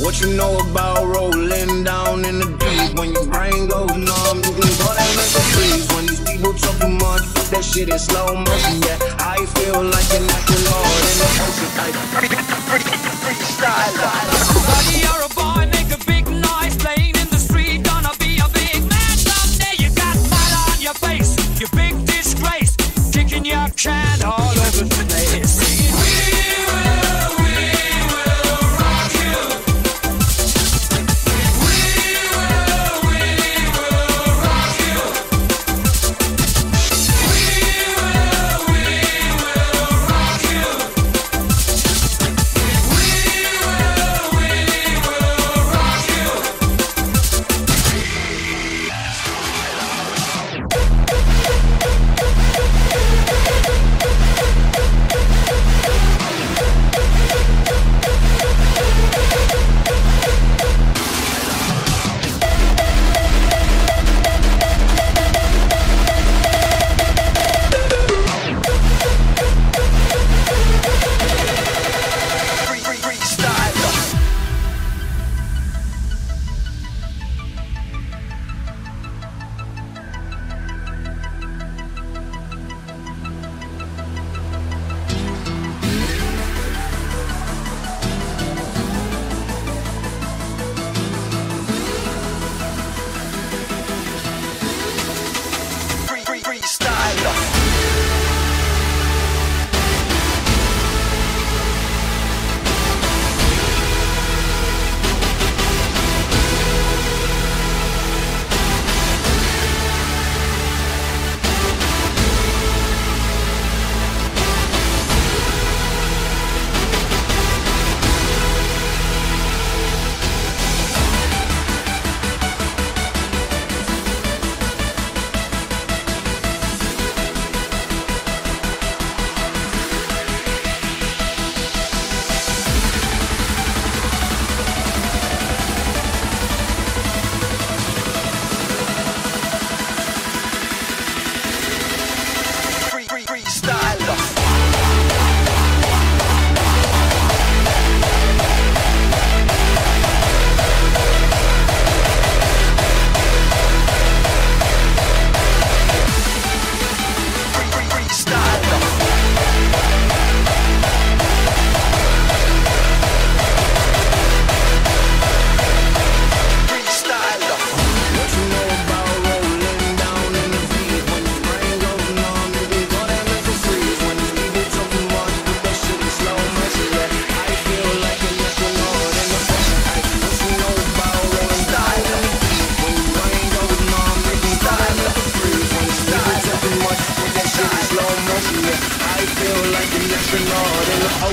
What you know about rolling down in the deep? When your brain goes numb, you can call that mental freeze. When these people talk too much, that shit is slow motion. Yeah, I feel like an Lord in the ocean. I freestyle. Body or a boy, make a big noise playing in the street. Gonna be a big man someday. You got mud on your face, you big disgrace, kicking your can all over.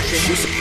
Shit.